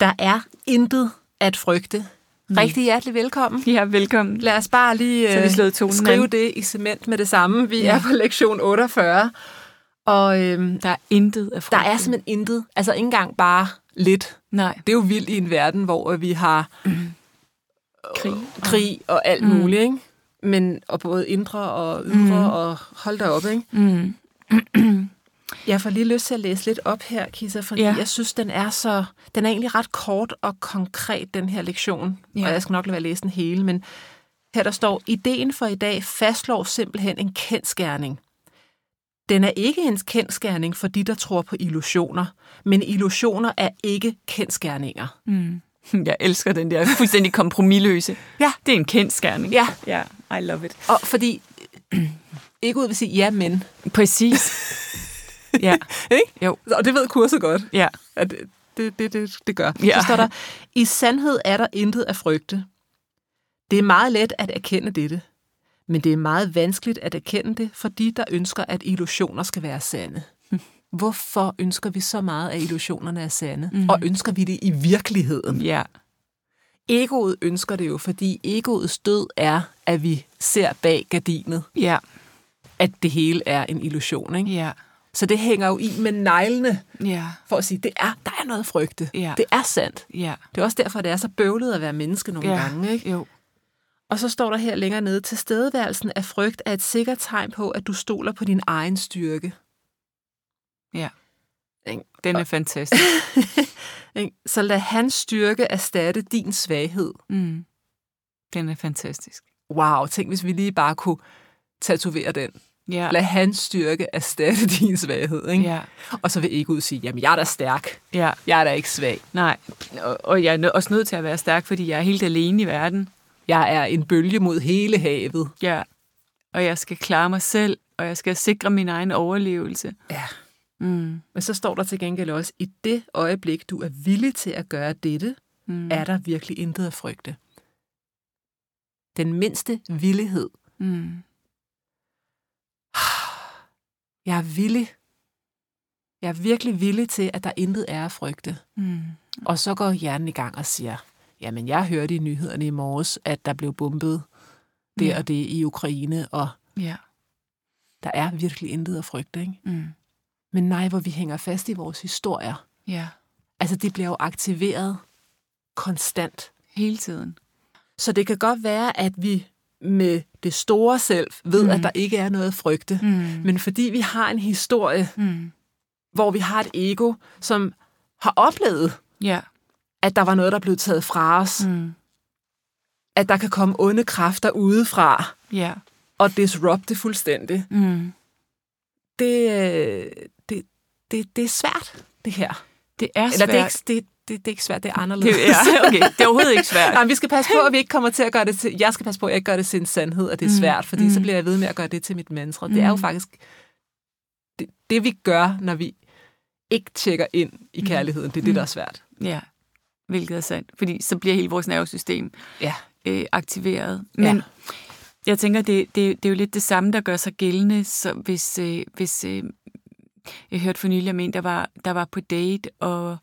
Der er intet at frygte. Rigtig hjertelig velkommen. Ja, velkommen. Lad os bare lige Så vi slået tonen skrive an. det i cement med det samme. Vi Ja. er på lektion 48. Og øhm, Der er intet af der frygten. er simpelthen intet. Altså ikke engang bare lidt. Nej, Det er jo vildt i en verden, hvor vi har krig. krig og alt Mm. muligt, ikke? Men, og både indre og ydre, Mm. og hold da op, ikke? Mm. Jeg får lige lyst til at læse lidt op her, Kisa, fordi Ja. jeg synes, den er så... Den er egentlig ret kort og konkret, den her lektion. Ja. Og jeg skal nok lade være at læse den hele, men her der står, ideen for i dag fastslår simpelthen en kendskærning. Den er ikke en kendskærning for de, der tror på illusioner, men illusioner er ikke kendskærninger. Mm. Jeg elsker den der fuldstændig kompromilløse. Ja. Det er en kendt skærning. Ja, Ja, I love it. og fordi... Ikke ud vil sige ja, men. Præcis. ja, Ikke? Jo. Og det ved kurset godt. ja. at det, det, det, det gør. Ja. Så står der, i sandhed er der intet at frygte. Det er meget let at erkende dette, men det er meget vanskeligt at erkende det for de, der ønsker, at illusioner skal være sande. Hvorfor ønsker vi så meget, at illusionerne er sande? Mm. Og ønsker vi det i virkeligheden? Ja. Egoet ønsker det jo, fordi egoets død er, at vi ser bag gardinet, Ja. at det hele er en illusion. Ikke? Ja. Så det hænger jo i med neglene, Ja. for at sige, det er, der er noget frygte. Ja. Det er sandt. Ja. Det er også derfor, det er så bøvlet at være menneske nogle Ja. gange. Ikke? Jo. Og så står der her længere nede, tilstedeværelsen af frygt er et sikkert tegn på, at du stoler på din egen styrke. Ja. Den er fantastisk. Så lad hans styrke erstatte din svaghed. Mm. Den er fantastisk. Wow, tænk hvis vi lige bare kunne tatovere den. Ja. Lad hans styrke erstatte din svaghed. Ikke? Ja. Og så vil ikke ud sige, jamen jeg er da stærk. Ja. Jeg er da ikke svag. Nej. Og, og jeg er også nødt til at være stærk, fordi jeg er helt alene i verden. Jeg er en bølge mod hele havet. Ja. Og jeg skal klare mig selv, og jeg skal sikre min egen overlevelse. Ja. Mm. Men så står der til gengæld også, i det øjeblik, du er villig til at gøre dette, Mm. er der virkelig intet at frygte. Den mindste villighed. Mm. Jeg er villig. Jeg er virkelig villig til, at der intet er at frygte. Mm. Og så går hjernen i gang og siger, jamen jeg hørte i nyhederne i morges, at der blev bombet det Ja. og det i Ukraine, og Ja. der er virkelig intet at frygte. Ikke? Mm. Men nej, hvor vi hænger fast i vores historier. Ja. Altså det bliver jo aktiveret konstant. Hele tiden. Så det kan godt være, at vi med det store selv ved, Mm. at der ikke er noget at frygte. Mm. Men fordi vi har en historie, Mm. hvor vi har et ego, som har oplevet, Ja. at der var noget, der blev taget fra os, mm. At der kan komme onde kræfter udefra Ja. og disrupte fuldstændig, Mm. det, øh, det, det, det er svært, det her. Det er Eller svært. det er, ikke, det, det, det er ikke svært, det er anderledes. det, ja, okay. det er overhovedet ikke svært. Nej, vi skal passe på, at vi ikke kommer til at gøre det til... Jeg skal passe på, at jeg ikke gør det til en sandhed, at det er Mm, svært, fordi mm. så bliver jeg ved med at gøre det til mit mantra. Det er jo Mm. faktisk det, det, vi gør, når vi ikke tjekker ind i Mm. kærligheden. Det er det, der er svært. Ja, hvilket er sandt. Fordi så bliver hele vores nervesystem Ja. øh, aktiveret. Men Ja. jeg tænker, det, det, det er jo lidt det samme, der gør sig gældende, så hvis, øh, hvis øh, jeg hørte for nylig om en, der var, der var på date og,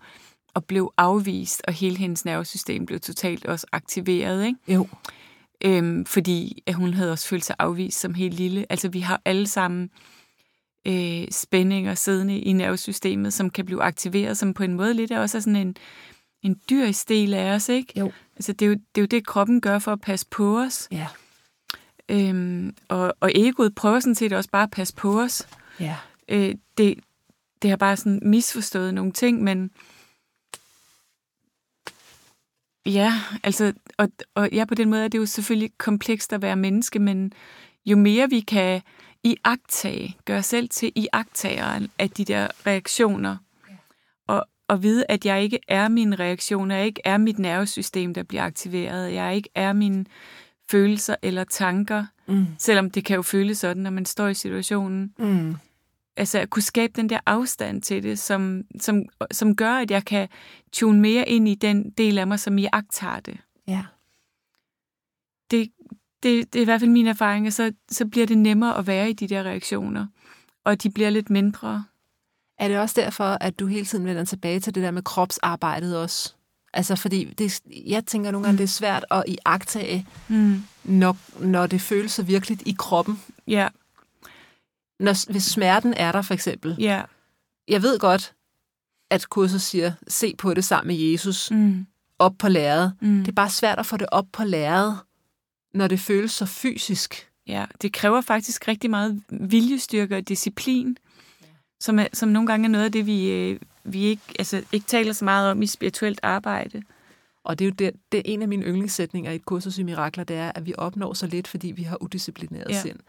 og blev afvist, og hele hendes nervesystem blev totalt også aktiveret, ikke? Jo. Øhm, fordi at hun havde også følt sig afvist som helt lille. Altså vi har alle sammen øh, spændinger siddende i nervesystemet, som kan blive aktiveret, som på en måde lidt er også er sådan en, en dyrisk del af os, ikke? Jo. Altså det er, jo, det er jo det, kroppen gør for at passe på os. Ja. Øhm, og, og egoet prøver sådan set også bare at passe på os. Ja. Øh, det, det har bare sådan misforstået nogle ting, men ja, altså, og, og ja, på den måde er det jo selvfølgelig komplekst at være menneske, men jo mere vi kan iagtage, gøre selv til iagtageren af de der reaktioner, og, og vide, at jeg ikke er mine reaktioner, jeg ikke er mit nervesystem, der bliver aktiveret, jeg ikke er mine følelser eller tanker, mm. selvom det kan jo føles sådan, når man står i situationen. Mm altså at kunne skabe den der afstand til det, som, som, som gør, at jeg kan tune mere ind i den del af mig, som jeg agtager det. Ja. Det, det, det er i hvert fald min erfaring, og så, så bliver det nemmere at være i de der reaktioner, og de bliver lidt mindre. Er det også derfor, at du hele tiden vender tilbage til det der med kropsarbejdet også? Altså, fordi det, jeg tænker nogle gange, mm. det er svært at iagtage, mm. når, når det føles så virkelig i kroppen. Ja. Når, hvis smerten er der, for eksempel. Ja. Jeg ved godt, at kurset siger, se på det sammen med Jesus, mm. op på lærredet. Mm. Det er bare svært at få det op på lærredet, når det føles så fysisk. Ja, det kræver faktisk rigtig meget viljestyrke og disciplin, ja. som, er, som nogle gange er noget af det, vi, øh, vi ikke, altså, ikke taler så meget om i spirituelt arbejde. Og det er jo det, det er en af mine yndlingssætninger i et kursus i mirakler, det er, at vi opnår så lidt, fordi vi har udisciplineret ja. sind.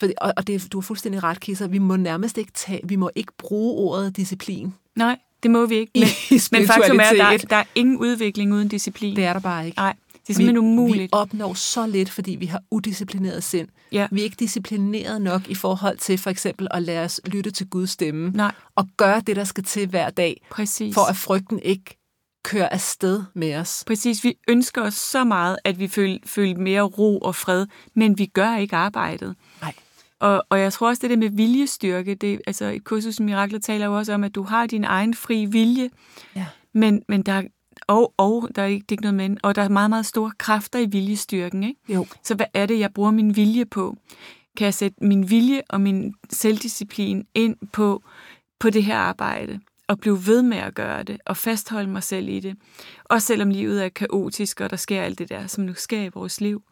For, og, og det, du har fuldstændig ret, Kisser. Vi må nærmest ikke tage, vi må ikke bruge ordet disciplin. Nej, det må vi ikke. Men, men faktum er, at der, der er ingen udvikling uden disciplin. Det er der bare ikke. Nej, det er simpelthen vi, umuligt. Vi opnår så lidt, fordi vi har udisciplineret sind. Ja. Vi er ikke disciplineret nok i forhold til for eksempel at lade os lytte til Guds stemme. Nej. Og gøre det, der skal til hver dag. Præcis. For at frygten ikke kører afsted med os. Præcis. Vi ønsker os så meget, at vi føler, føler mere ro og fred, men vi gør ikke arbejdet. Og, og jeg tror også, det der med viljestyrke, det, altså et kursus Mirakler taler jo også om, at du har din egen fri vilje, ja. men, men der og, og der er ikke, det er ikke noget men, og der er meget, meget store kræfter i viljestyrken. Ikke? Jo. Så hvad er det, jeg bruger min vilje på? Kan jeg sætte min vilje og min selvdisciplin ind på, på det her arbejde? og blive ved med at gøre det, og fastholde mig selv i det. Også selvom livet er kaotisk, og der sker alt det der, som nu sker i vores liv.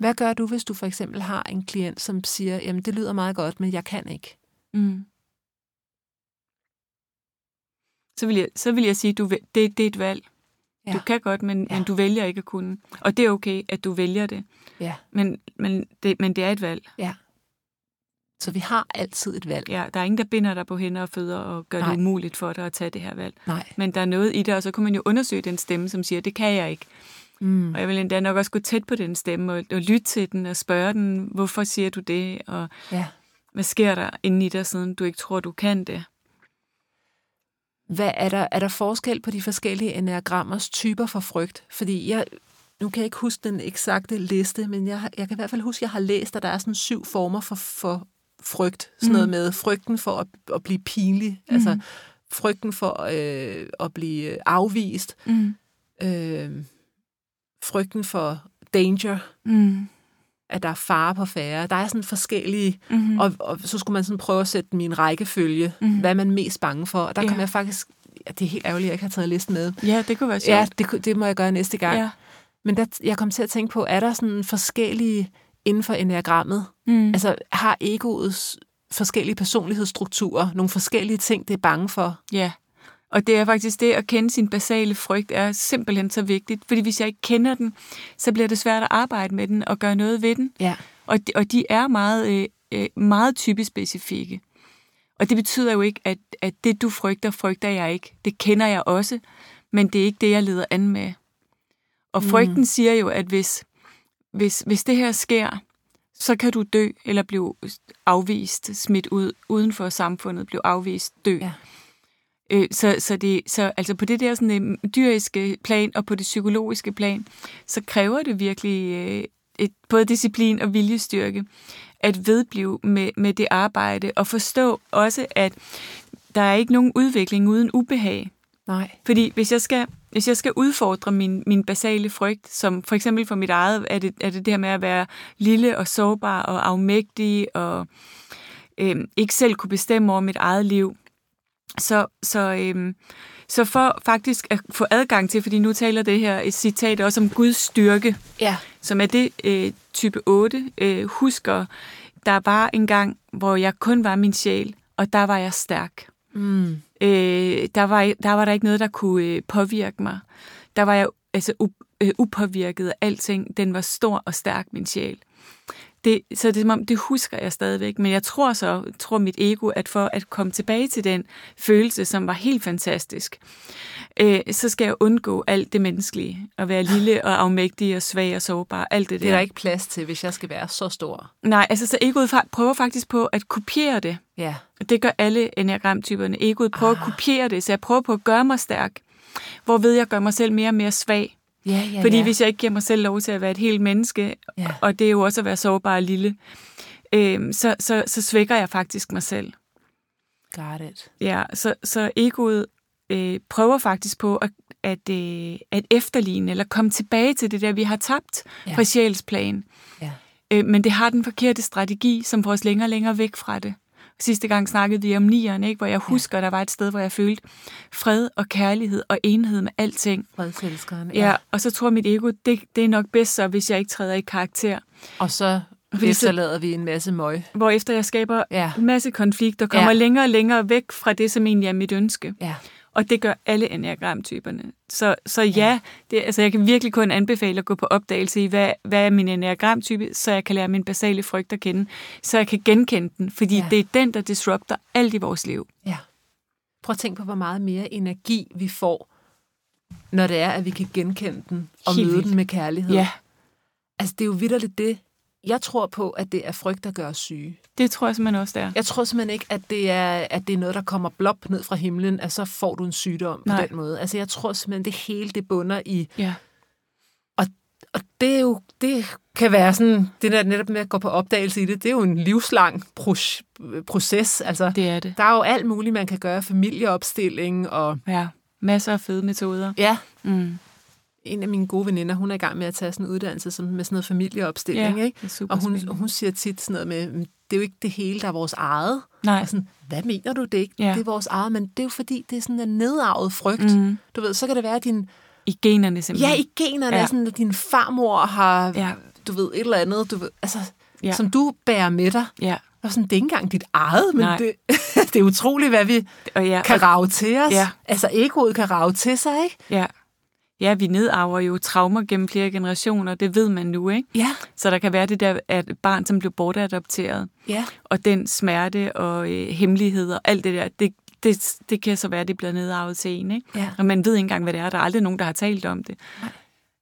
Hvad gør du, hvis du for eksempel har en klient, som siger, jamen det lyder meget godt, men jeg kan ikke? Mm. Så, vil jeg, så vil jeg sige, du det, det er et valg. Ja. Du kan godt, men, ja. men du vælger ikke at kunne. Og det er okay, at du vælger det. Ja. Men, men, det, men det er et valg. Ja. Så vi har altid et valg. Ja, der er ingen, der binder dig på hænder og fødder og gør Nej. det umuligt for dig at tage det her valg. Nej. Men der er noget i det, og så kan man jo undersøge den stemme, som siger, det kan jeg ikke. Mm. Og jeg vil endda nok også gå tæt på den stemme og, og lytte til den og spørge den, hvorfor siger du det? Og ja. hvad sker der inde i dig, siden du ikke tror, du kan det? Hvad er der, er der forskel på de forskellige enneagrammers typer for frygt? Fordi jeg, nu kan jeg ikke huske den eksakte liste, men jeg, jeg kan i hvert fald huske, at jeg har læst, at der er sådan syv former for, for frygt. Sådan mm. noget med frygten for at, at blive pinlig, mm. altså frygten for øh, at blive afvist, mm. øh, frygten for danger, mm. at der er fare på færre. Der er sådan forskellige, mm-hmm. og, og så skulle man sådan prøve at sætte min rækkefølge, mm-hmm. hvad er man mest bange for. Og der ja. kan jeg faktisk, ja, det er helt ærgerligt, at jeg ikke har taget listen med. Ja, det kunne være sjovt. Ja, det, det må jeg gøre næste gang. Ja. Men der, jeg kom til at tænke på, er der sådan forskellige inden for enagrammet? Mm. Altså har egoets forskellige personlighedsstrukturer, nogle forskellige ting, det er bange for? Ja, og det er faktisk det at kende sin basale frygt er simpelthen så vigtigt, fordi hvis jeg ikke kender den, så bliver det svært at arbejde med den og gøre noget ved den. Ja. Og, de, og de er meget, øh, øh meget typespecifikke. Og det betyder jo ikke, at, at det du frygter, frygter jeg ikke. Det kender jeg også, men det er ikke det, jeg leder an med. Og frygten mm. siger jo, at hvis, hvis, hvis det her sker, så kan du dø eller blive afvist, smidt ud uden for samfundet, blive afvist, dø. Ja. Øh, så, så, det, så altså på det der sådan, øh, dyriske plan og på det psykologiske plan, så kræver det virkelig øh, et, både disciplin og viljestyrke at vedblive med, med det arbejde og forstå også, at der er ikke nogen udvikling uden ubehag. Nej. Fordi hvis jeg skal, hvis jeg skal udfordre min, min basale frygt, som for eksempel for mit eget, er det, er det det her med at være lille og sårbar og afmægtig og øh, ikke selv kunne bestemme over mit eget liv, Så, så, øhm, så for faktisk at få adgang til, fordi nu taler det her et citat også om Guds styrke, Ja. som er det øh, type 8, øh, husker, der var en gang, hvor jeg kun var min sjæl, og der var jeg stærk. Mm. Øh, der, var, der var der ikke noget, der kunne øh, påvirke mig. Der var jeg altså, u- øh, upåvirket af alting. Den var stor og stærk, min sjæl. Det, så det, er som om, det husker jeg stadigvæk, men jeg tror så, tror mit ego, at for at komme tilbage til den følelse, som var helt fantastisk, øh, så skal jeg undgå alt det menneskelige, at være lille og afmægtig og svag og sårbar, alt det der. Det er der ikke plads til, hvis jeg skal være så stor. Nej, altså så egoet prøver faktisk på at kopiere det. Ja. Det gør alle enagramtyperne. Egoet prøver ah. at kopiere det, så jeg prøver på at gøre mig stærk. Hvorved jeg gør mig selv mere og mere svag. Ja, ja, Fordi ja. hvis jeg ikke giver mig selv lov til at være et helt menneske, Ja. og det er jo også at være sårbar og lille, øh, så, så, så svækker jeg faktisk mig selv. Got it. Ja, så, så egoet øh, prøver faktisk på at, at, øh, at efterligne, eller komme tilbage til det der, vi har tabt Ja. fra sjælsplan. Ja. Øh, men det har den forkerte strategi, som får os længere og længere væk fra det. Sidste gang snakkede vi om nieren, ikke? hvor jeg husker, ja. der var et sted, hvor jeg følte fred og kærlighed og enhed med alting. Fredselskeren. Ja, og så tror mit ego, det, det er nok bedst så, hvis jeg ikke træder i karakter. Og så Fordi efterlader vi en masse møg. Hvorefter jeg skaber Ja. en masse konflikter, kommer Ja. ja. længere og længere væk fra det, som egentlig er mit ønske. Ja. Og det gør alle enneagramtyperne. Så, så ja, det, altså jeg kan virkelig kun anbefale at gå på opdagelse i, hvad, hvad er min enneagramtype, så jeg kan lære min basale frygt at kende, så jeg kan genkende den, fordi Ja. det er den, der disrupter alt i vores liv. Ja. Prøv at tænke på, hvor meget mere energi vi får, når det er, at vi kan genkende den og Helt møde vildt. den med kærlighed. Ja, Altså, det er jo vidderligt det. Jeg tror på, at det er frygt, der gør os syge. det tror jeg simpelthen også, det er. Jeg tror simpelthen ikke, at det er, at det er noget, der kommer blop ned fra himlen, at så får du en sygdom Nej. på den måde. Altså, jeg tror simpelthen, det hele det bunder i... Ja, Og det er jo... Det kan være sådan... Det der netop med at gå på opdagelse i det, det er jo en livslang pro- proces. Altså, det er det. der er jo alt muligt, man kan gøre. Familieopstilling og... Ja, masser af fede metoder. Ja, Mm. En af mine gode veninder, hun er i gang med at tage sådan en uddannelse som, med sådan noget familieopstilling, Ja, ikke? Og hun, hun siger tit sådan noget med, "Men det er jo ikke det hele, der er vores eget. Nej. Og sådan, hvad mener du det ikke? Ja. Det er vores eget, men det er jo fordi, det er sådan en nedarvet frygt. Mm. Du ved, så kan det være, at din, I generne simpelthen. ja, i generne Ja. sådan, at din farmor har, Ja. du ved, et eller andet, du ved, altså, Ja. som du bærer med dig. Ja, Og sådan, det er ikke engang dit eget, men Nej. det, det er utroligt, hvad vi og ja, kan rave til os. Ja. Altså, egoet kan rave til sig, ikke? ja. Ja, vi nedarver jo traumer gennem flere generationer, det ved man nu, ikke? Ja, Så der kan være det der, at et barn, som blev bortadopteret, ja. og den smerte og øh, hemmelighed og alt det der, det, det, det kan så være, at det bliver nedarvet til en, ikke? Ja. Og man ved ikke engang, hvad det er. Der er aldrig nogen, der har talt om det. Nej.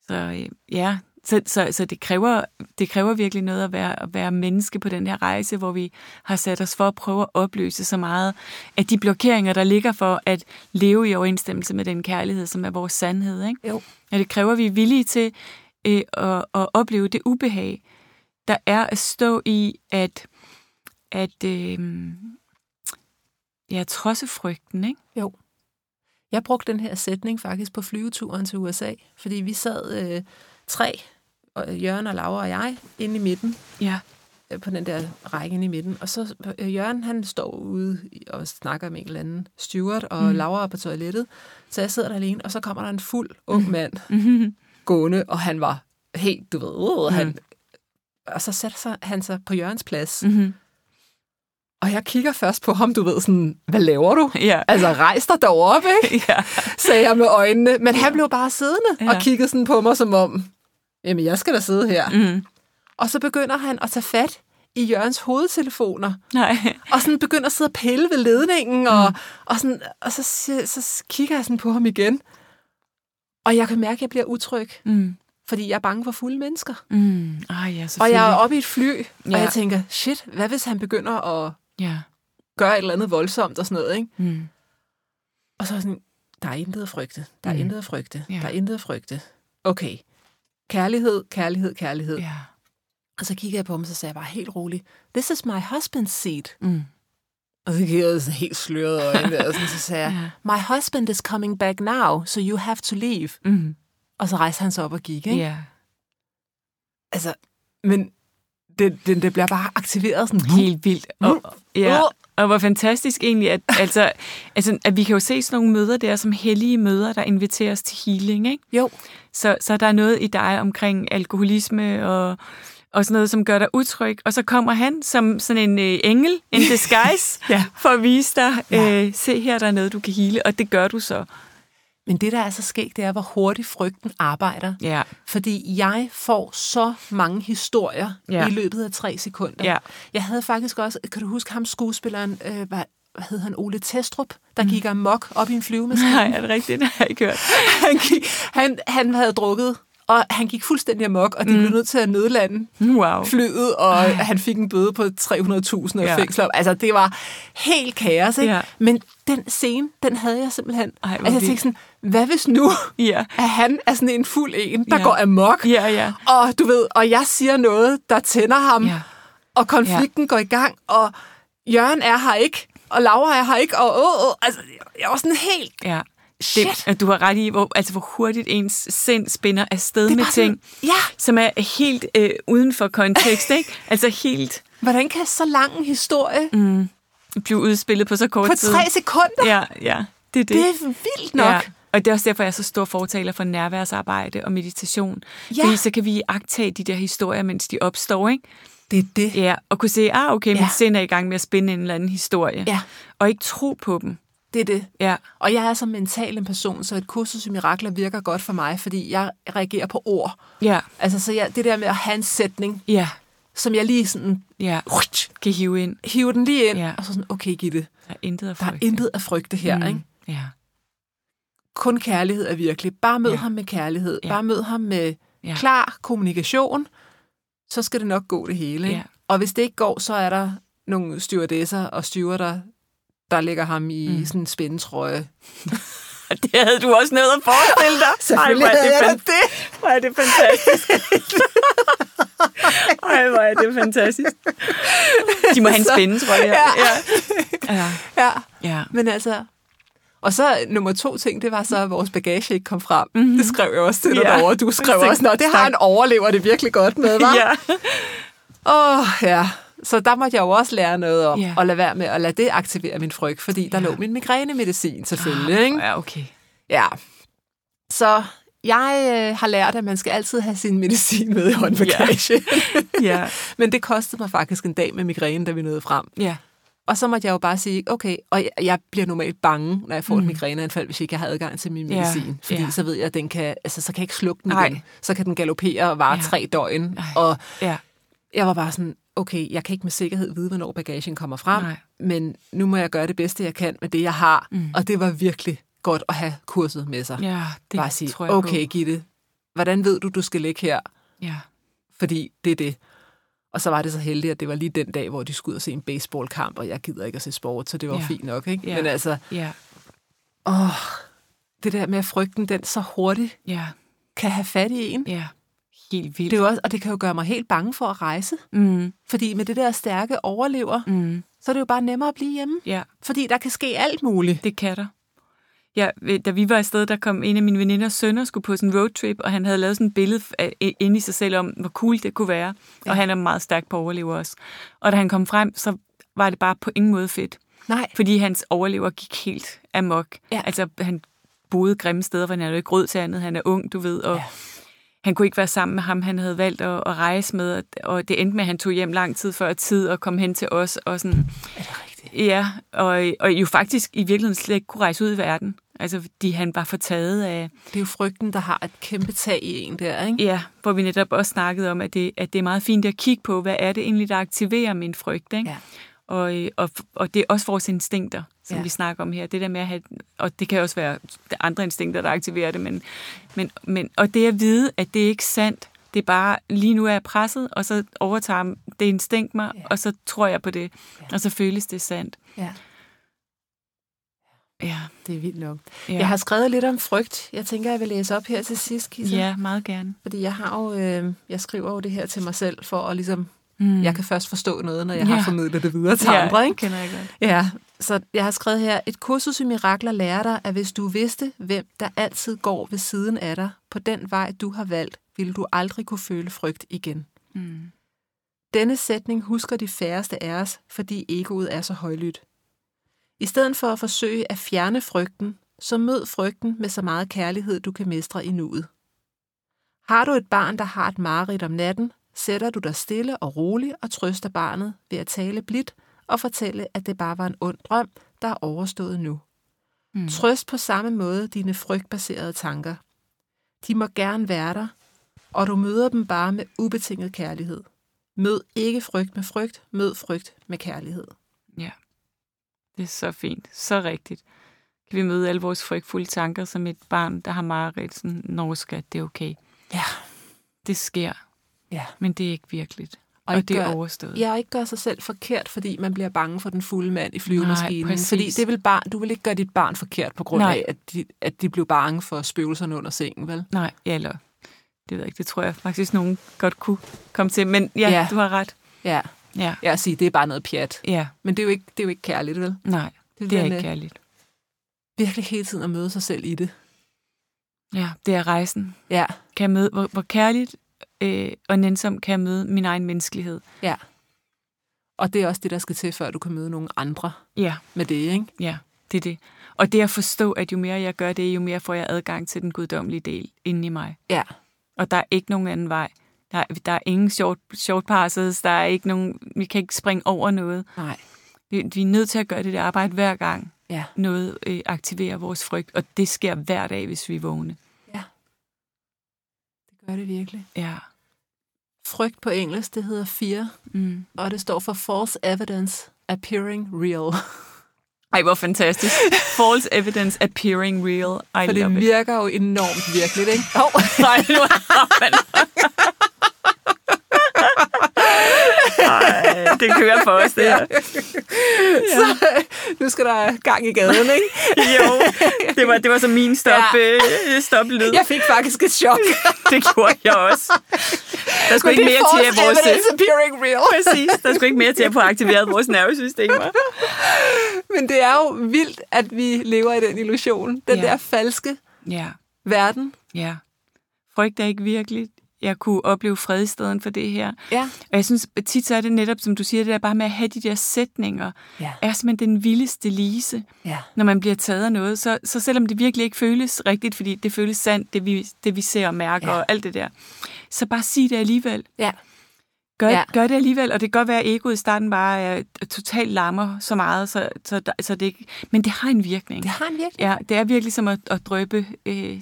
Så øh, ja, så, så, så det, kræver, det kræver virkelig noget at være, at være menneske på den her rejse, hvor vi har sat os for at prøve at opløse så meget af de blokeringer, der ligger for at leve i overensstemmelse med den kærlighed, som er vores sandhed. Ikke? Jo. Og det kræver, at vi er villige til øh, at, at opleve det ubehag, der er at stå i, at, at øh, ja, trodse frygten, ikke? Jo. Jeg brugte den her sætning faktisk på flyveturen til USA, fordi vi sad øh, tre, og Jørgen og Laura og jeg, inde i midten, Ja. øh, på den der række inde i midten. Og så øh, Jørgen, han står ude og snakker med en eller anden steward, og mm. Laura er på toilettet. Så jeg sidder der alene, og så kommer der en fuld ung mand Mm-hmm. gående, og han var helt, du ved, uh, han, og så satte sig, han sig på Jørgens plads. Mm. Mm-hmm. Og jeg kigger først på ham, du ved, sådan, hvad laver du? Ja. Altså, rejs dig derop, ikke? ja. sagde jeg med øjnene. Men han blev bare siddende ja. Ja. og kiggede sådan på mig som om, jamen jeg skal da sidde her. Mm. Og så begynder han at tage fat i Jørgens hovedtelefoner, Nej. og sådan begynder at sidde og pille ved ledningen, og, og, sådan, og så, så kigger jeg sådan på ham igen. Og jeg kan mærke, at jeg bliver utryg, Mm. fordi jeg er bange for fulde mennesker. Mm. Ah, ja, Og jeg er oppe i et fly, ja. og jeg tænker, shit, hvad hvis han begynder at Ja. gøre et eller andet voldsomt og sådan noget, ikke? Mm. Og så er sådan, der er intet at frygte. Der er Mm. intet at frygte. Ja. Der er intet at frygte. Okay. Kærlighed, kærlighed, kærlighed. Ja. Og så kigger jeg på ham, så sagde jeg bare helt roligt, this is my husband's seat. Mm. Og så kiggede jeg sådan helt sløret øjne, og sådan, så sagde jeg, Ja. my husband is coming back now, so you have to leave. Mm. Og så rejste han sig op og gik, ikke? Ja. Altså, men det, det, det bliver bare aktiveret sådan. Helt vildt. Og, ja. Og hvor fantastisk egentlig, at, altså, altså, at vi kan jo se sådan nogle møder der som hellige møder, der inviterer os til healing, ikke? Jo. Så, så der er noget i dig omkring alkoholisme og, og sådan noget, som gør dig utryg. Og så kommer han som sådan en øh, engel, en disguise, Ja. for at vise dig, Ja. øh, se her, der er noget, du kan hele, og det gør du så. Men det, der er så skægt, det er, hvor hurtigt frygten arbejder. Ja. Fordi jeg får så mange historier Ja. i løbet af tre sekunder. Ja. Jeg havde faktisk også, kan du huske ham skuespilleren, øh, hvad, hvad hed han, Ole Testrup, der gik amok op i en flyvemaskine? Nej, er det rigtigt? Det har jeg ikke hørt. han, gik, han, han havde drukket, og han gik fuldstændig amok, og de mm. blev nødt til at nødlande Wow. flyet, og Ej. han fik en bøde på 300.000 og Ja. fængsel. Altså, det var helt kaos, ikke? Ja. Men den scene, den havde jeg simpelthen. Ej, altså, jeg tænkte sådan, hvad hvis nu, Ja. at han er sådan en fuld en, der Ja. går amok, Ja, ja. og du ved, og jeg siger noget, der tænder ham, Ja. og konflikten går i gang, og Jørgen er her ikke, og Laura er her ikke, og åh, åh, altså, jeg var sådan helt, Ja. Shit. Det, du har ret i, hvor, altså, hvor hurtigt ens sind spinner afsted med ting, sådan, ja, som er helt øh, uden for kontekst, ikke? Altså helt hvordan kan så lang en historie mm. blive udspillet på så kort på tid. tre sekunder? Ja, ja. Det er det. Det er vildt nok. Ja. Og det er også derfor, jeg er så stor fortaler for nærværsarbejde og meditation. Ja. Fordi så kan vi agtage de der historier, mens de opstår, ikke? Det er det. Ja, og kunne se, ah, okay, mit Ja. sind er i gang med at spænde en eller anden historie. Ja. Og ikke tro på dem. Det er det. Ja, Og jeg er så mental en person, så et kursus i mirakler virker godt for mig, fordi jeg reagerer på ord. ja, Altså, så jeg, det der med at have en sætning, ja, som jeg lige sådan, ja. Kan hive ind. hiver den lige ind, Ja. og så sådan, okay, Gitte, Der er intet at der er frygte. intet at frygte her, mm. ikke? Ja, Kun kærlighed er virkelig. Bare mød Ja. ham med kærlighed. Ja. Bare mød ham med Ja. klar kommunikation, så skal det nok gå det hele. Ikke? Ja. Og hvis det ikke går, så er der nogle stewardesser og stewarder, der lægger ham i mm. sådan en spændetrøje. Det havde du også noget at forestille dig. Selvfølgelig Ej, hvor er det, fan- hvor er det fantastisk. Ej, hvor er det fantastisk. De må have en Så- spænde, tror jeg. Ja. Ja. ja. Ja, ja. men altså... Og så nummer to ting, det var så, at vores bagage ikke kom frem. Mm-hmm. Det skrev jeg også til dig. Ja. derovre. Du skrev også, Nå, det har en overlever det virkelig godt med, hva'? ja. Åh, oh, ja. Så der måtte jeg jo også lære noget om, Ja. at lade være med at lade det aktivere min frygt, fordi der Ja. lå min migrænemedicin selvfølgelig, ikke? Ja, okay. Ja. Så jeg øh, har lært, at man skal altid have sin medicin med i håndbagage. Ja. Men det kostede mig faktisk en dag med migræne, da vi nåede frem. Ja. Og så måtte jeg jo bare sige, okay, og jeg, jeg bliver normalt bange, når jeg får mm. et migræneanfald, hvis ikke jeg har adgang til min medicin. Fordi ja. så ved jeg, at den kan, altså, så kan jeg ikke slukke den Nej. igen. Så kan den galopere og vare Ja. tre døgn. Ej. Og Ja. jeg var bare sådan, okay, jeg kan ikke med sikkerhed vide, hvornår bagagen kommer frem, Nej. men nu må jeg gøre det bedste, jeg kan med det, jeg har. Mm. Og det var virkelig godt at have kurset med sig. Ja, det bare sige, tror jeg okay, på. Gitte, hvordan ved du, du skal ligge her? Ja. Fordi det er det. Og så var det så heldigt, at det var lige den dag, hvor de skulle ud og se en baseballkamp, og jeg gider ikke at se sport, så det var Ja. fint nok. Ikke? Ja. Men altså, Ja. åh, det der med at frygten, den så hurtigt Ja. kan have fat i en. Ja. Helt vildt. Det er jo også, og det kan jo gøre mig helt bange for at rejse. Mm. Fordi med det der stærke overlever, Mm. så er det jo bare nemmere at blive hjemme. Ja. Fordi der kan ske alt muligt. Det kan der. Ja, da vi var afsted, der kom en af mine veninders sønner skulle på sådan en roadtrip, og han havde lavet sådan et billede af- inde i sig selv om, hvor cool det kunne være. Ja. Og han er meget stærk på overlever også. Og da han kom frem, så var det bare på ingen måde fedt. Nej. Fordi hans overlever gik helt amok. Ja. Altså, han boede grimme steder, for han havde jo ikke råd til andet. Han er ung, du ved, og Ja. Han kunne ikke være sammen med ham, han havde valgt at, at rejse med, og- og det endte med, at han tog hjem lang tid før tid og kom hen til os. Og sådan, Er det rigtigt? Ja, og, og jo faktisk i virkeligheden slet ikke kunne rejse ud i verden. Altså, fordi han var fortaget af, Det er jo frygten, der har et kæmpe tag i en der, ikke? ja, hvor vi netop også snakkede om, at det, at det er meget fint at kigge på, hvad er det egentlig, der aktiverer min frygt, ikke? Ja. Og, øh, og, og det er også vores instinkter, som Ja. vi snakker om her. Det der med at have, og det kan også være andre instinkter, der aktiverer det, men, men, men og det at vide, at det er ikke sandt, det er bare, lige nu er jeg presset, og så overtager det instinkt mig, ja. og så tror jeg på det, Ja. og så føles det sandt. Ja, Ja, det er vildt nok. ja. Jeg har skrevet lidt om frygt. Jeg tænker, jeg vil læse op her til sidst, Kisa. Ja, meget gerne. Fordi jeg har jo, øh, jeg skriver jo det her til mig selv, for at ligesom, Mm. jeg kan først forstå noget, når jeg Ja. har formidlet det videre til ja, andre, ikke? kender jeg godt. Ja, så jeg har skrevet her, et kursus i mirakler lærer dig, at hvis du vidste, hvem der altid går ved siden af dig, på den vej, du har valgt, ville du aldrig kunne føle frygt igen. Mm. Denne sætning husker de færreste af os, fordi egoet er så højlydt. I stedet for at forsøge at fjerne frygten, så mød frygten med så meget kærlighed, du kan mestre i nuet. Har du et barn, der har et mareridt om natten, sætter du dig stille og rolig og trøster barnet ved at tale blidt og fortælle, at det bare var en ond drøm, der er overstået nu. Mm. Trøst på samme måde dine frygtbaserede tanker. De må gerne være der, og du møder dem bare med ubetinget kærlighed. Mød ikke frygt med frygt, mød frygt med kærlighed. Ja, det er så fint. Så rigtigt. Kan vi møde alle vores frygtfulde tanker som et barn, der har mareridt, sådan, når skat, det er okay. Ja. Det sker, Ja. men det er ikke virkeligt. Og, Og og det er gør- overstået. Jeg ikke gøre sig selv forkert, fordi man bliver bange for den fulde mand i flyvemaskinen. Nej, præcis. fordi det vil barn, du vil ikke gøre dit barn forkert på grund Nej. af, at de, at de blev bange for spøgelserne under sengen, vel? Nej, ja, eller det ved jeg ikke, det tror jeg faktisk, nogen godt kunne komme til. Men ja, Ja. ja. du har ret. Ja. Ja, Jeg at sige, det er bare noget pjat. ja, Men det er jo ikke, det er jo ikke kærligt, vel? nej, Det, det er ikke kærligt. Virkelig hele tiden at møde sig selv i det. Ja, det er rejsen. Ja, Kan jeg møde, hvor, hvor kærligt øh, og nænsom kan jeg møde min egen menneskelighed. ja. Og det er også det, der skal til, før du kan møde nogle andre Ja, med det, ikke? ja, det er det. Og det at forstå, at jo mere jeg gør det, jo mere får jeg adgang til den guddommelige del inde i mig. Ja, Og der er ikke nogen anden vej. Der er, der er ingen short, short passes, der er ikke nogen, vi kan ikke springe over noget. nej. Vi, vi er nødt til at gøre det der arbejde hver gang Ja, noget øh, aktiverer vores frygt, og det sker hver dag, hvis vi er vågne. Gør det virkelig. Ja. Frygt på engelsk, det hedder fear, Mm. og det står for false evidence appearing real. Ej, hvor fantastisk. False evidence appearing real. I For det love it. virker jo enormt virkeligt, ikke? Oh. Nej, nu har man... Ej, det kører for os, det her. Så nu skal der gang i gaden, ikke? Jo, det var, det var så min stop, Ja. øh, stoplyd. Jeg fik faktisk et chok. Det gjorde jeg også. Der skulle ikke mere til at vores... appearing real. Præcis, der skulle ikke mere til at få aktiveret vores nervesystemer. Men det er jo vildt, at vi lever i den illusion. Den Ja. der falske Ja, verden. ja. Frygt er ikke virkeligt. Jeg kunne opleve fred i stedet for det her. Ja. Og jeg synes, tit så er det netop, som du siger, det der bare med at have de der sætninger, Ja. er simpelthen den vildeste lise, Ja. når man bliver taget af noget. Så, så selvom det virkelig ikke føles rigtigt, fordi det føles sandt, det vi, det vi ser og mærker Ja. og alt det der, så bare sig det alligevel. Ja. Gør, Ja. gør det alligevel, og det kan godt være, at egoet i starten bare er totalt lammer så meget, så, så, så det ikke... Men det har en virkning. Det har en virkelig. Ja, det er virkelig som at, at drøbe øh,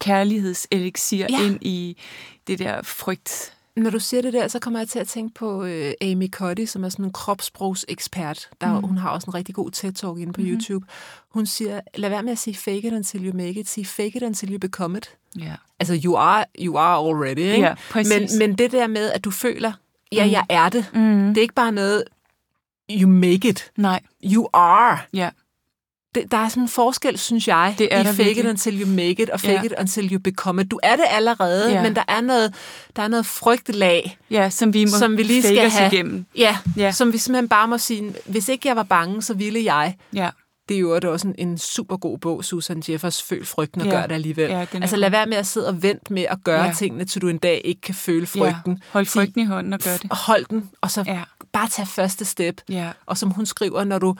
kærlighedseliksir Ja. ind i det der frygt. Når du siger det der, så kommer jeg til at tænke på øh, Amy Cuddy, som er sådan en kropssprogsekspert. Der, mm. Hun har også en rigtig god TED-talk inde på mm-hmm. YouTube. Hun siger, lad være med at sige fake it until you make it. Sige fake it until you become it. Ja. Altså, you are, you are already, ikke? Ja, præcis. Men, men det der med, at du føler, ja, jeg er det. Mm. Det er ikke bare noget, you make it. Nej, You are. ja. Det, der er sådan en forskel, synes jeg, Det er i fake virkelig. it until you make it, og fake Ja. it until you become it. Du er det allerede, Ja. men der er noget, der er noget frygtelag, Ja, som vi må som vi lige skal have. igennem. Ja, Ja. som vi simpelthen bare må sige, hvis ikke jeg var bange, så ville jeg. Ja, Det er jo også en, en super god bog, Susan Jeffers, Føl frygten og Ja. gør det alligevel. Ja, altså lad være med at sidde og vente med at gøre Ja. tingene, til du en dag ikke kan føle frygten. ja. Hold frygten i hånden og gør det. Hold den, og så Ja, bare tage første step. ja. Og som hun skriver, når du,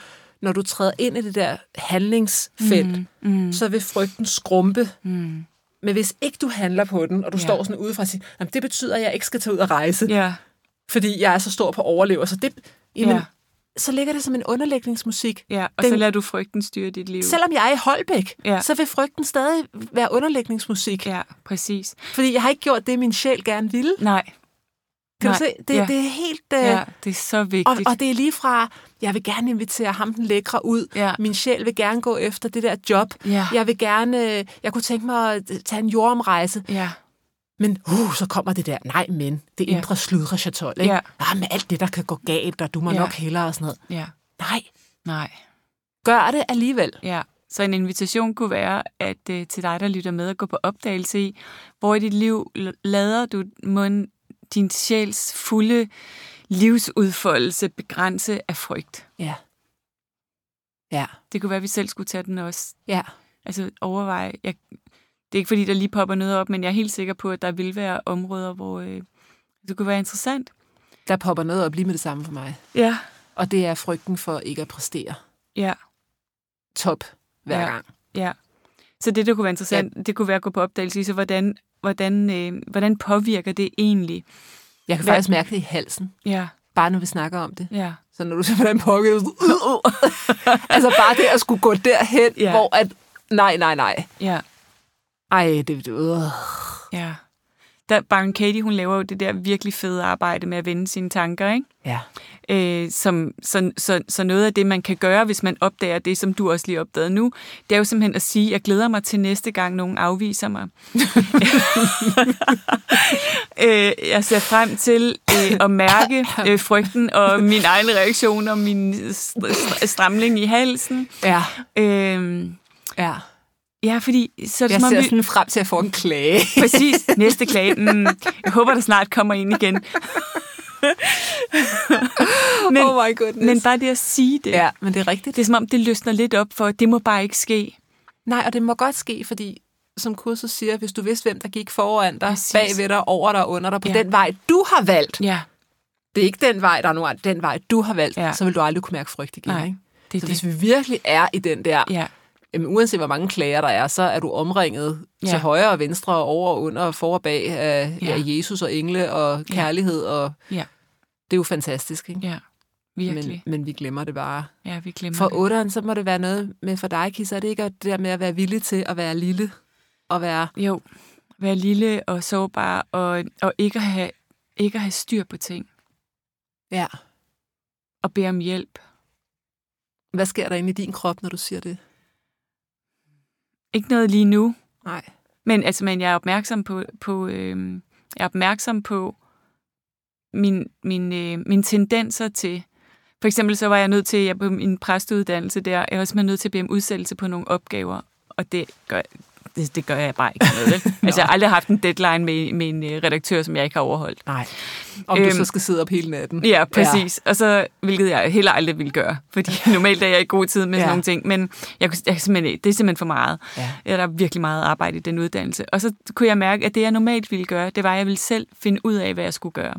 når du træder ind i det der handlingsfelt, Mm, mm, så vil frygten skrumpe. mm. Men hvis ikke du handler på den, og du Ja. står sådan udefra og siger, "Jamen, det betyder, at jeg ikke skal tage ud og rejse, Ja, fordi jeg er så stor på overlever. Så, det, jamen, Ja. så ligger det som en underlægningsmusik. ja. Og Den- så lader du frygten styre dit liv. Selvom jeg er i Holbæk, Ja. så vil frygten stadig være underlægningsmusik. Ja, præcis. Fordi jeg har ikke gjort det, min sjæl gerne ville. Nej. Kan Nej. du se? Det, Ja. det er helt... Øh, Ja, det er så og, vigtigt. og det er lige fra, jeg vil gerne invitere ham den lækre ud. Ja. Min sjæl vil gerne gå efter det der job. Ja. Jeg vil gerne, øh, jeg kunne tænke mig at tage en jordomrejse. Ja, Men uh, så kommer det der, nej men, det Ja. indre sludre chatol, ikke? Ja. Ah, med alt det, der kan gå galt, og du må Ja. nok hellere og sådan noget. ja. Nej, Nej. gør det alligevel. Ja, så en invitation kunne være at øh, til dig, der lytter med, at gå på opdagelse i, hvor i dit liv lader du mund, din sjæls fulde livsudfoldelse begrænse af frygt. Ja. Ja. Det kunne være, at vi selv skulle tage den også. Ja. Altså overveje. Jeg, det er ikke fordi, der lige popper noget op, men jeg er helt sikker på, at der vil være områder, hvor øh, det kunne være interessant. Der popper noget op lige med det samme for mig. Ja. Og det er frygten for ikke at præstere. Ja, top hver Ja. gang. ja. Så det, der kunne være interessant, ja. det kunne være at gå på opdagelse i, så hvordan, hvordan, øh, hvordan påvirker det egentlig? Jeg kan Hvad- faktisk mærke det i halsen, Ja, bare når vi snakker om det. ja. Så når du ser, hvordan påvirker det, altså bare det at skulle gå derhen, Ja. hvor at, nej, nej, nej. Ja, Ej, det, øh. ja. Der, Baron Katie, hun laver jo det der virkelig fede arbejde med at vende sine tanker, ikke? Ja. Øh, som, så, så, så noget af det, man kan gøre, hvis man opdager det, som du også lige opdagede nu, det er jo simpelthen at sige, jeg glæder mig til næste gang, nogen afviser mig. øh, jeg ser frem til øh, at mærke øh, frygten og min egen reaktion og min st- st- stramling i halsen. Ja. Øh, ja. Ja, fordi så er det Jeg som om, ser vi, sådan frem til at få en klage. Præcis. Næste klage. Mm, jeg håber, der snart kommer ind igen. men, oh my goodness. men bare det at sige det, ja, men det er rigtigt. det er som om, det løsner lidt op for, det må bare ikke ske. Nej, og det må godt ske, fordi som kurset siger, hvis du vidste, hvem der gik foran dig, Præcis. bagved dig, over dig, under dig, på Ja. den vej, du har valgt. Ja, Det er ikke den vej, der er nogen den vej, du har valgt, Ja. så vil du aldrig kunne mærke frygt igen. Nej, Ikke? det Så det. hvis vi virkelig er i den der, Ja, jamen, uanset hvor mange klager der er, så er du omringet Ja. til højre og venstre, og over og under, og for og bag af, Ja. af Jesus og engle og kærlighed. Og Ja. Det er jo fantastisk, ikke? ja. Virkelig. Men, men vi glemmer det bare. ja, vi glemmer For otteren, så må det være noget med for dig, Kis, er det ikke det der med at være villig til at være lille? Og være, Jo, være lille og sårbar, og, og ikke, at have, ikke at have styr på ting, ja. og bede om hjælp. Hvad sker der inde i din krop, når du siger det? Ikke noget lige nu, Nej. Men altså, men jeg er opmærksom på, på øh, jeg er opmærksom på min, min, øh, mine tendenser til. For eksempel så var jeg nødt til, jeg på min præsteuddannelse der, jeg var simpelthen nødt til at bede om udsættelse på nogle opgaver, og det gør, det, det gør jeg bare ikke noget. vel? altså, jeg har aldrig haft en deadline med, med en øh, redaktør, som jeg ikke har overholdt. Nej. Om øhm, du Øhm, så skal sidde op hele natten. Ja, præcis. Ja. Og så, hvilket jeg heller aldrig ville gøre, fordi normalt er jeg i god tid med sådan Ja. nogle ting, men jeg, jeg, simpelthen, det er simpelthen for meget. Ja, der er virkelig meget arbejde i den uddannelse. Og så kunne jeg mærke, at det, jeg normalt ville gøre, det var, at jeg ville selv finde ud af, hvad jeg skulle gøre.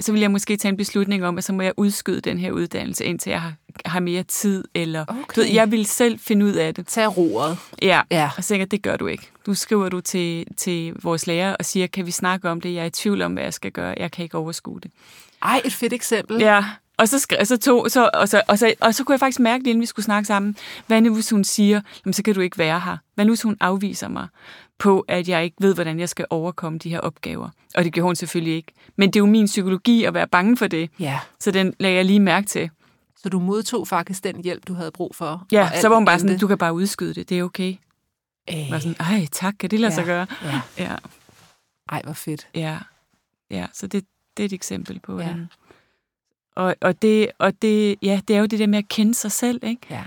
Så ville jeg måske tage en beslutning om, at så må jeg udskyde den her uddannelse, indtil jeg har, har mere tid. Eller, Okay. du ved, jeg ville selv finde ud af det. Tag roret. Ja, Ja. og så tænker det gør du ikke. Nu skriver du til, til vores lærer og siger, kan vi snakke om det? Jeg er i tvivl om, hvad jeg skal gøre. Jeg kan ikke overskue det. Ej, et fedt eksempel. Ja, og så, skrev, så, tog, så, og, så, og, så, og så kunne jeg faktisk mærke, inden vi skulle snakke sammen, hvad nu hvis hun siger, jamen, så kan du ikke være her. Hvad nu hvis hun afviser mig på, at jeg ikke ved, hvordan jeg skal overkomme de her opgaver. Og det gjorde hun selvfølgelig ikke. Men det er jo min psykologi at være bange for det. ja. Så den lagde jeg lige mærke til. Så du modtog faktisk den hjælp, du havde brug for. Ja, så var hun bare sådan, du kan bare udskyde det, det er okay. Jeg var Ej, sådan, ej tak, kan det lade sig gøre? ja. Ja, Ej, hvor fedt. ja, ja. Så det, det er et eksempel på, Ja. Og, og, det, og det, ja, det er jo det der med at kende sig selv, ikke? Ja.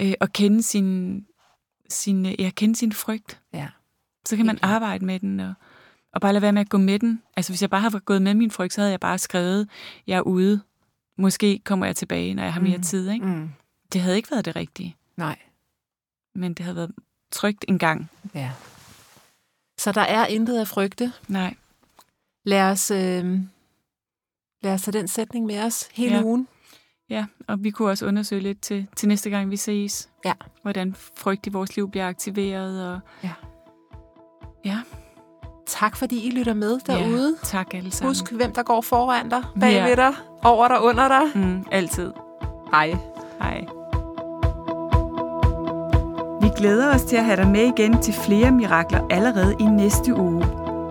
øh, at kende sin, sin, øh, ja, kende sin frygt. Ja. Så kan man arbejde med den, og, og bare lade være med at gå med den. Altså, hvis jeg bare havde gået med min frygt, så havde jeg bare skrevet, jeg er ude. Måske kommer jeg tilbage, når jeg har mere Mm. tid. Ikke? Mm. Det havde ikke været det rigtige, Nej. men det havde været trygt en gang. Ja. Så der er intet at frygte. Nej, Lad os, øh, lad os tage den sætning med os hele Ja. ugen. ja, og vi kunne også undersøge lidt til, til næste gang, vi ses. Ja. Hvordan frygt i vores liv bliver aktiveret. Og, Ja. ja, Tak fordi I lytter med derude. ja tak alle sammen. Husk, hvem der går foran dig, bagved Ja. dig, over dig, under dig. Mm, altid. Hej. Hej. Vi glæder os til at have dig med igen til flere mirakler allerede i næste uge.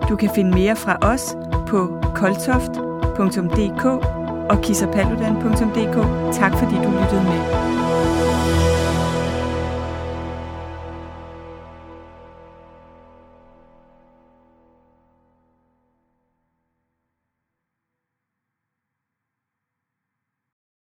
Du kan finde mere fra os på koltoft.dk og kissapaludan.dk. Tak fordi du lyttede med.